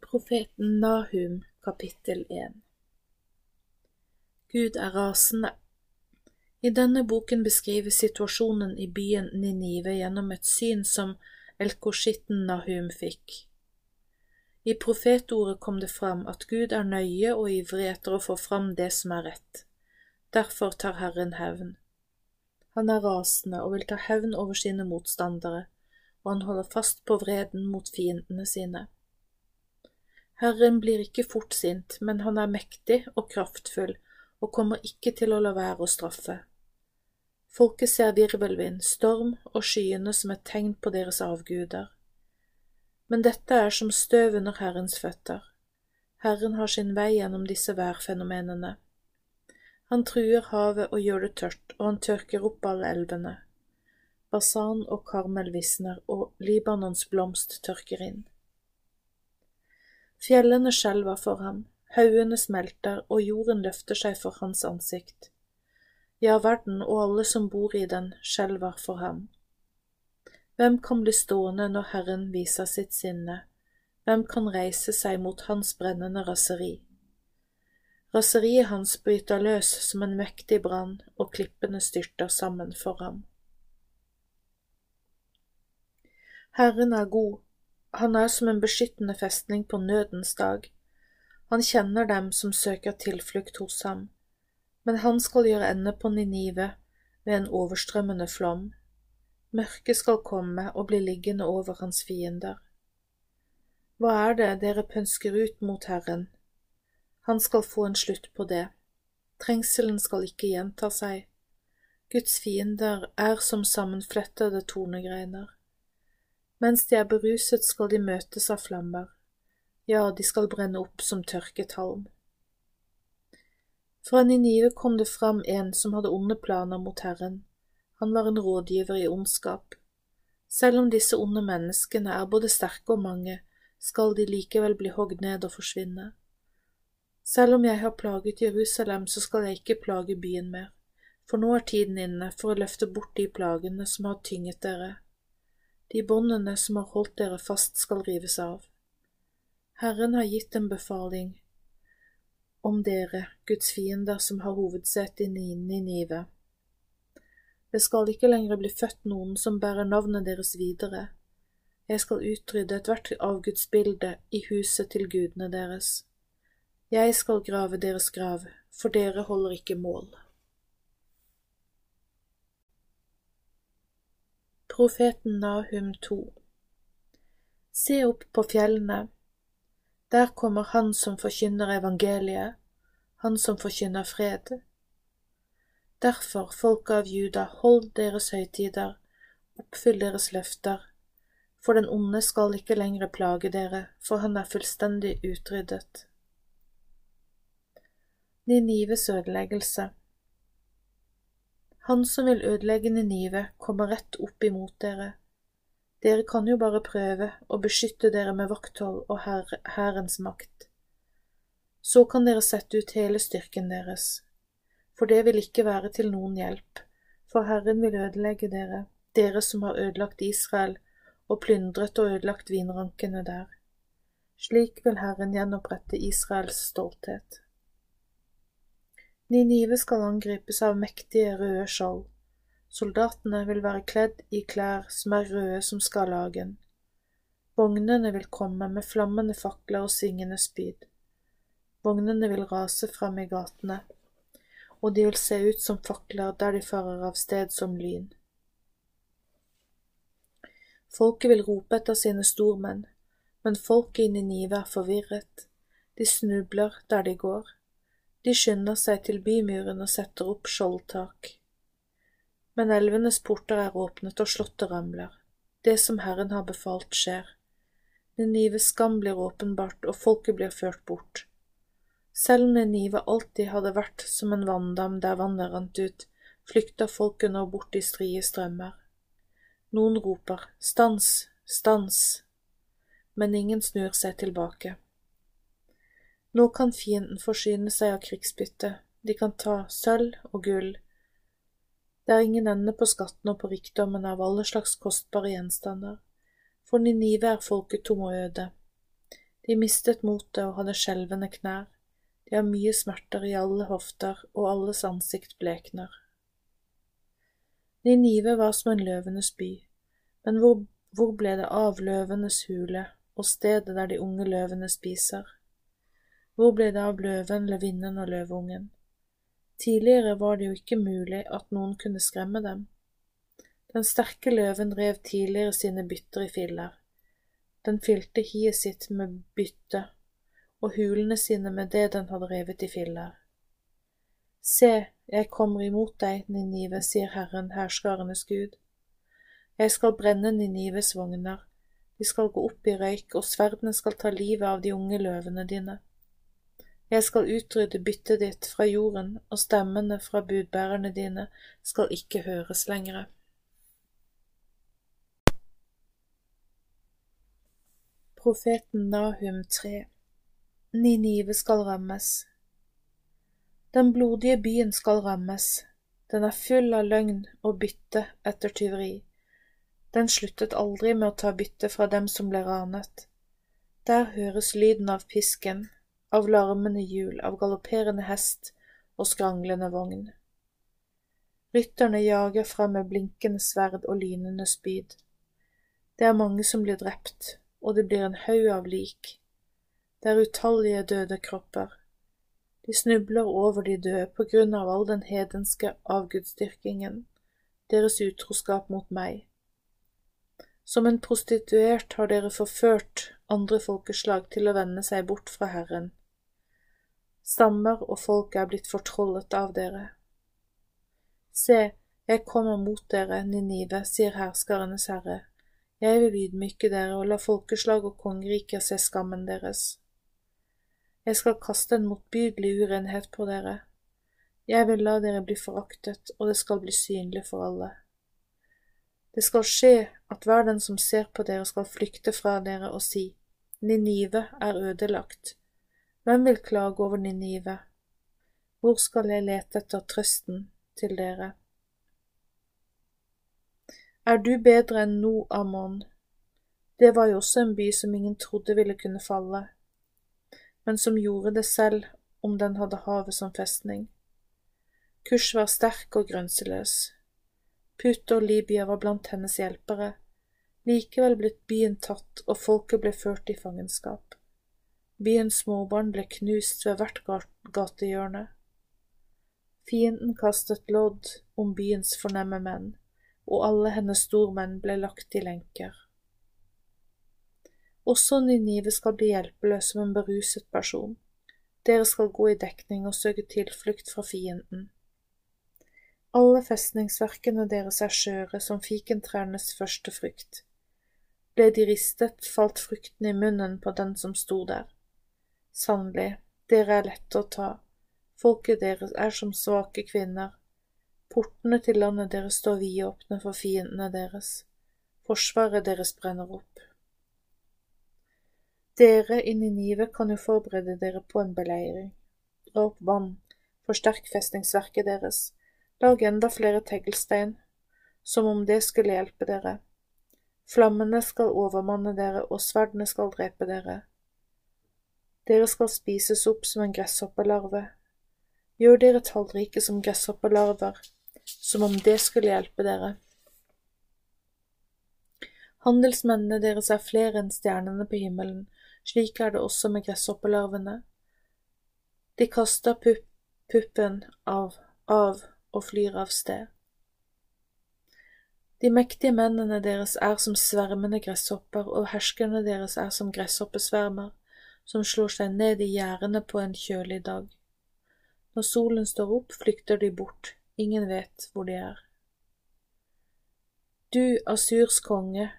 Profeten Nahum kapittel 1 Gud er rasende. I denne boken beskrives situasjonen i byen Ninive gjennom et syn som elkoshitten Nahum fikk. I profetordet kom det fram at Gud er nøye og ivrig etter å få fram det som er rett. Derfor tar Herren hevn. Han er rasende og vil ta hevn over sine motstandere, og han holder fast på vreden mot fiendene sine. Herren blir ikke fort sint, men han er mektig og kraftfull og kommer ikke til å la være å straffe. Folket ser virvelvind, storm og skyene som et tegn på deres avguder. Men dette er som støv under Herrens føtter. Herren har sin vei gjennom disse værfenomenene. Han truer havet og gjør det tørt, og han tørker opp alle elvene. Basan og Karmel visner, og Libanons blomst tørker inn. Fjellene skjelver for ham, haugene smelter, og jorden løfter seg for hans ansikt. Ja, verden og alle som bor i den, skjelver for ham. Hvem kan bli stående når Herren viser sitt sinne? Hvem kan reise seg mot hans brennende raseri? Raseriet hans bryter løs som en mektig brann, og klippene styrter sammen for ham. Herren er god, han er som en beskyttende festning på nødens dag. Han kjenner dem som søker tilflukt hos ham, men han skal gjøre ende på Ninive ved en overstrømmende flom. Mørket skal komme og bli liggende over hans fiender. Hva er det dere pønsker ut mot Herren? Han skal få en slutt på det. Trengselen skal ikke gjenta seg. Guds fiender er som sammenflettede tornegreiner. Mens de er beruset skal de møtes av flammer, ja, de skal brenne opp som tørket halm. Fra Ninive kom det fram en som hadde onde planer mot Herren, han var en rådgiver i ondskap. Selv om disse onde menneskene er både sterke og mange, skal de likevel bli hogd ned og forsvinne. Selv om jeg har plaget Jerusalem, så skal jeg ikke plage byen mer, for nå er tiden inne for å løfte bort de plagene som har tynget dere de båndene som har holdt dere fast, skal rives av. Herren har gitt en befaling om dere, Guds fiender som har hovedsete i Ninive. Det skal ikke lenger bli født noen som bærer navnet deres videre. Jeg skal utrydde ethvert avgudsbilde i huset til gudene deres. Jeg skal grave deres grav, for dere holder ikke mål. Profeten Nahum 2 Se opp på fjellene, der kommer Han som forkynner evangeliet, Han som forkynner fred. Derfor, folk av Juda, hold deres høytider, oppfyll deres løfter, for den onde skal ikke lenger plage dere, for han er fullstendig utryddet. Ninives ødeleggelse han som vil ødelegge Ninive, kommer rett opp imot dere. Dere kan jo bare prøve å beskytte dere med vakthold og hærens makt. Så kan dere sette ut hele styrken deres, for det vil ikke være til noen hjelp, for Herren vil ødelegge dere, dere som har ødelagt Israel og plyndret og ødelagt vinrankene der. Slik vil Herren gjenopprette Israels stolthet. Ninive skal angripes av mektige røde skjold. Soldatene vil være kledd i klær som er røde som skarlagen. Vognene vil komme med flammende fakler og svingende spyd. Vognene vil rase fram i gatene, og de vil se ut som fakler der de farer av sted som lyn. Folket vil rope etter sine stormenn, men folket i Ninive er forvirret, de snubler der de går. De skynder seg til bymuren og setter opp skjoldtak. Men elvenes porter er åpnet og slottet ramler. Det som Herren har befalt, skjer. Ninives skam blir åpenbart, og folket blir ført bort. Selv om Ninive alltid hadde vært som en vanndam der vannet rant ut, flykter folket nå bort i strie strømmer. Noen roper stans, stans, men ingen snur seg tilbake. Nå kan fienden forsyne seg av krigsbytte, de kan ta sølv og gull. Det er ingen ende på skatten og på rikdommen av alle slags kostbare gjenstander. For Ninive er folket tom og øde. De mistet motet og hadde skjelvende knær, de har mye smerter i alle hofter, og alles ansikt blekner. Ninive var som en løvenes by, men hvor, hvor ble det av løvenes hule og stedet der de unge løvene spiser? Hvor ble det av løven, løvinnen og løveungen? Tidligere var det jo ikke mulig at noen kunne skremme dem. Den sterke løven rev tidligere sine bytter i filler. Den fylte hiet sitt med bytte og hulene sine med det den hadde revet i filler. Se, jeg kommer imot deg, Ninive, sier Herren, herskarenes Gud. Jeg skal brenne Ninives vogner, de skal gå opp i røyk, og sverdene skal ta livet av de unge løvene dine. Jeg skal utrydde byttet ditt fra jorden, og stemmene fra budbærerne dine skal ikke høres lenger. Profeten Nahum 3 Ninive skal rammes. Den blodige byen skal rammes, den er full av løgn og bytte etter tyveri. Den sluttet aldri med å ta bytte fra dem som ble ranet. Der høres lyden av pisken, av larmende hjul, av galopperende hest og skranglende vogn. Rytterne jager frem med blinkende sverd og lynende spyd. Det er mange som blir drept, og det blir en haug av lik det er utallige døde kropper. De snubler over de døde på grunn av all den hedenske avgudsdyrkingen, deres utroskap mot meg. Som en prostituert har dere forført andre folkeslag til å vende seg bort fra Herren. Stammer og folk er blitt fortrollet av dere. Se, jeg kommer mot dere, Ninive, sier herskernes herre. Jeg vil ydmyke dere og la folkeslag og kongeriker se skammen deres. Jeg skal kaste en motbydelig urenhet på dere. Jeg vil la dere bli foraktet, og det skal bli synlig for alle. Det skal skje at hver den som ser på dere skal flykte fra dere og si, Ninive er ødelagt. Hvem vil klage over Ninive? Hvor skal jeg lete etter trøsten til dere? Er du bedre enn No Amon? Det var jo også en by som ingen trodde ville kunne falle men som gjorde det selv om den hadde havet som festning. Kush var sterk og grønseløs. Put og Libya var blant hennes hjelpere, likevel blitt byen tatt og folket ble ført i fangenskap. Byens småbarn ble knust ved hvert gatehjørne. Fienden kastet lodd om byens fornemme menn, og alle hennes stormenn ble lagt i lenker. Også Ninive skal bli hjelpeløs som en beruset person. Dere skal gå i dekning og søke tilflukt fra fienden. Alle festningsverkene deres er skjøre som fikentrærnes første frukt. Ble de ristet, falt frukten i munnen på den som sto der. Sannelig, dere er lette å ta, folket deres er som svake kvinner. Portene til landet deres står vidåpne for fiendene deres. Forsvaret deres brenner opp. Dere i Ninive kan jo forberede dere på en beleiring. Dra opp vann, forsterk festningsverket deres, lag enda flere teglstein, som om det skulle hjelpe dere. Flammene skal overmanne dere, og sverdene skal drepe dere. Dere skal spises opp som en gresshoppelarve. Gjør dere tallrike som gresshoppelarver, som om det skulle hjelpe dere. Handelsmennene deres er flere enn stjernene på himmelen, slik er det også med gresshoppelarvene. De kaster pup puppen av, av og flyr av sted. De mektige mennene deres er som svermende gresshopper, og herskerne deres er som gresshoppesvermer, som slår seg ned i gjerdene på en kjølig dag. Når solen står opp, flykter de bort, ingen vet hvor de er. Du, Asurs konge,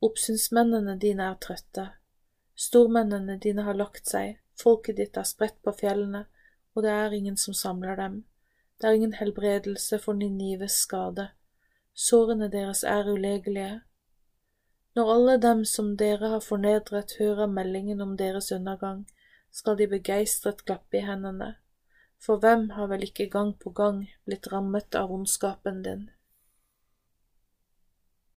oppsynsmennene dine er trøtte, Stormennene dine har lagt seg, folket ditt er spredt på fjellene, og det er ingen som samler dem. Det er ingen helbredelse for Ninives skade. Sårene deres er ulegelige. Når alle dem som dere har fornedret, hører meldingen om deres undergang, skal de begeistret klappe i hendene, for hvem har vel ikke gang på gang blitt rammet av ondskapen din?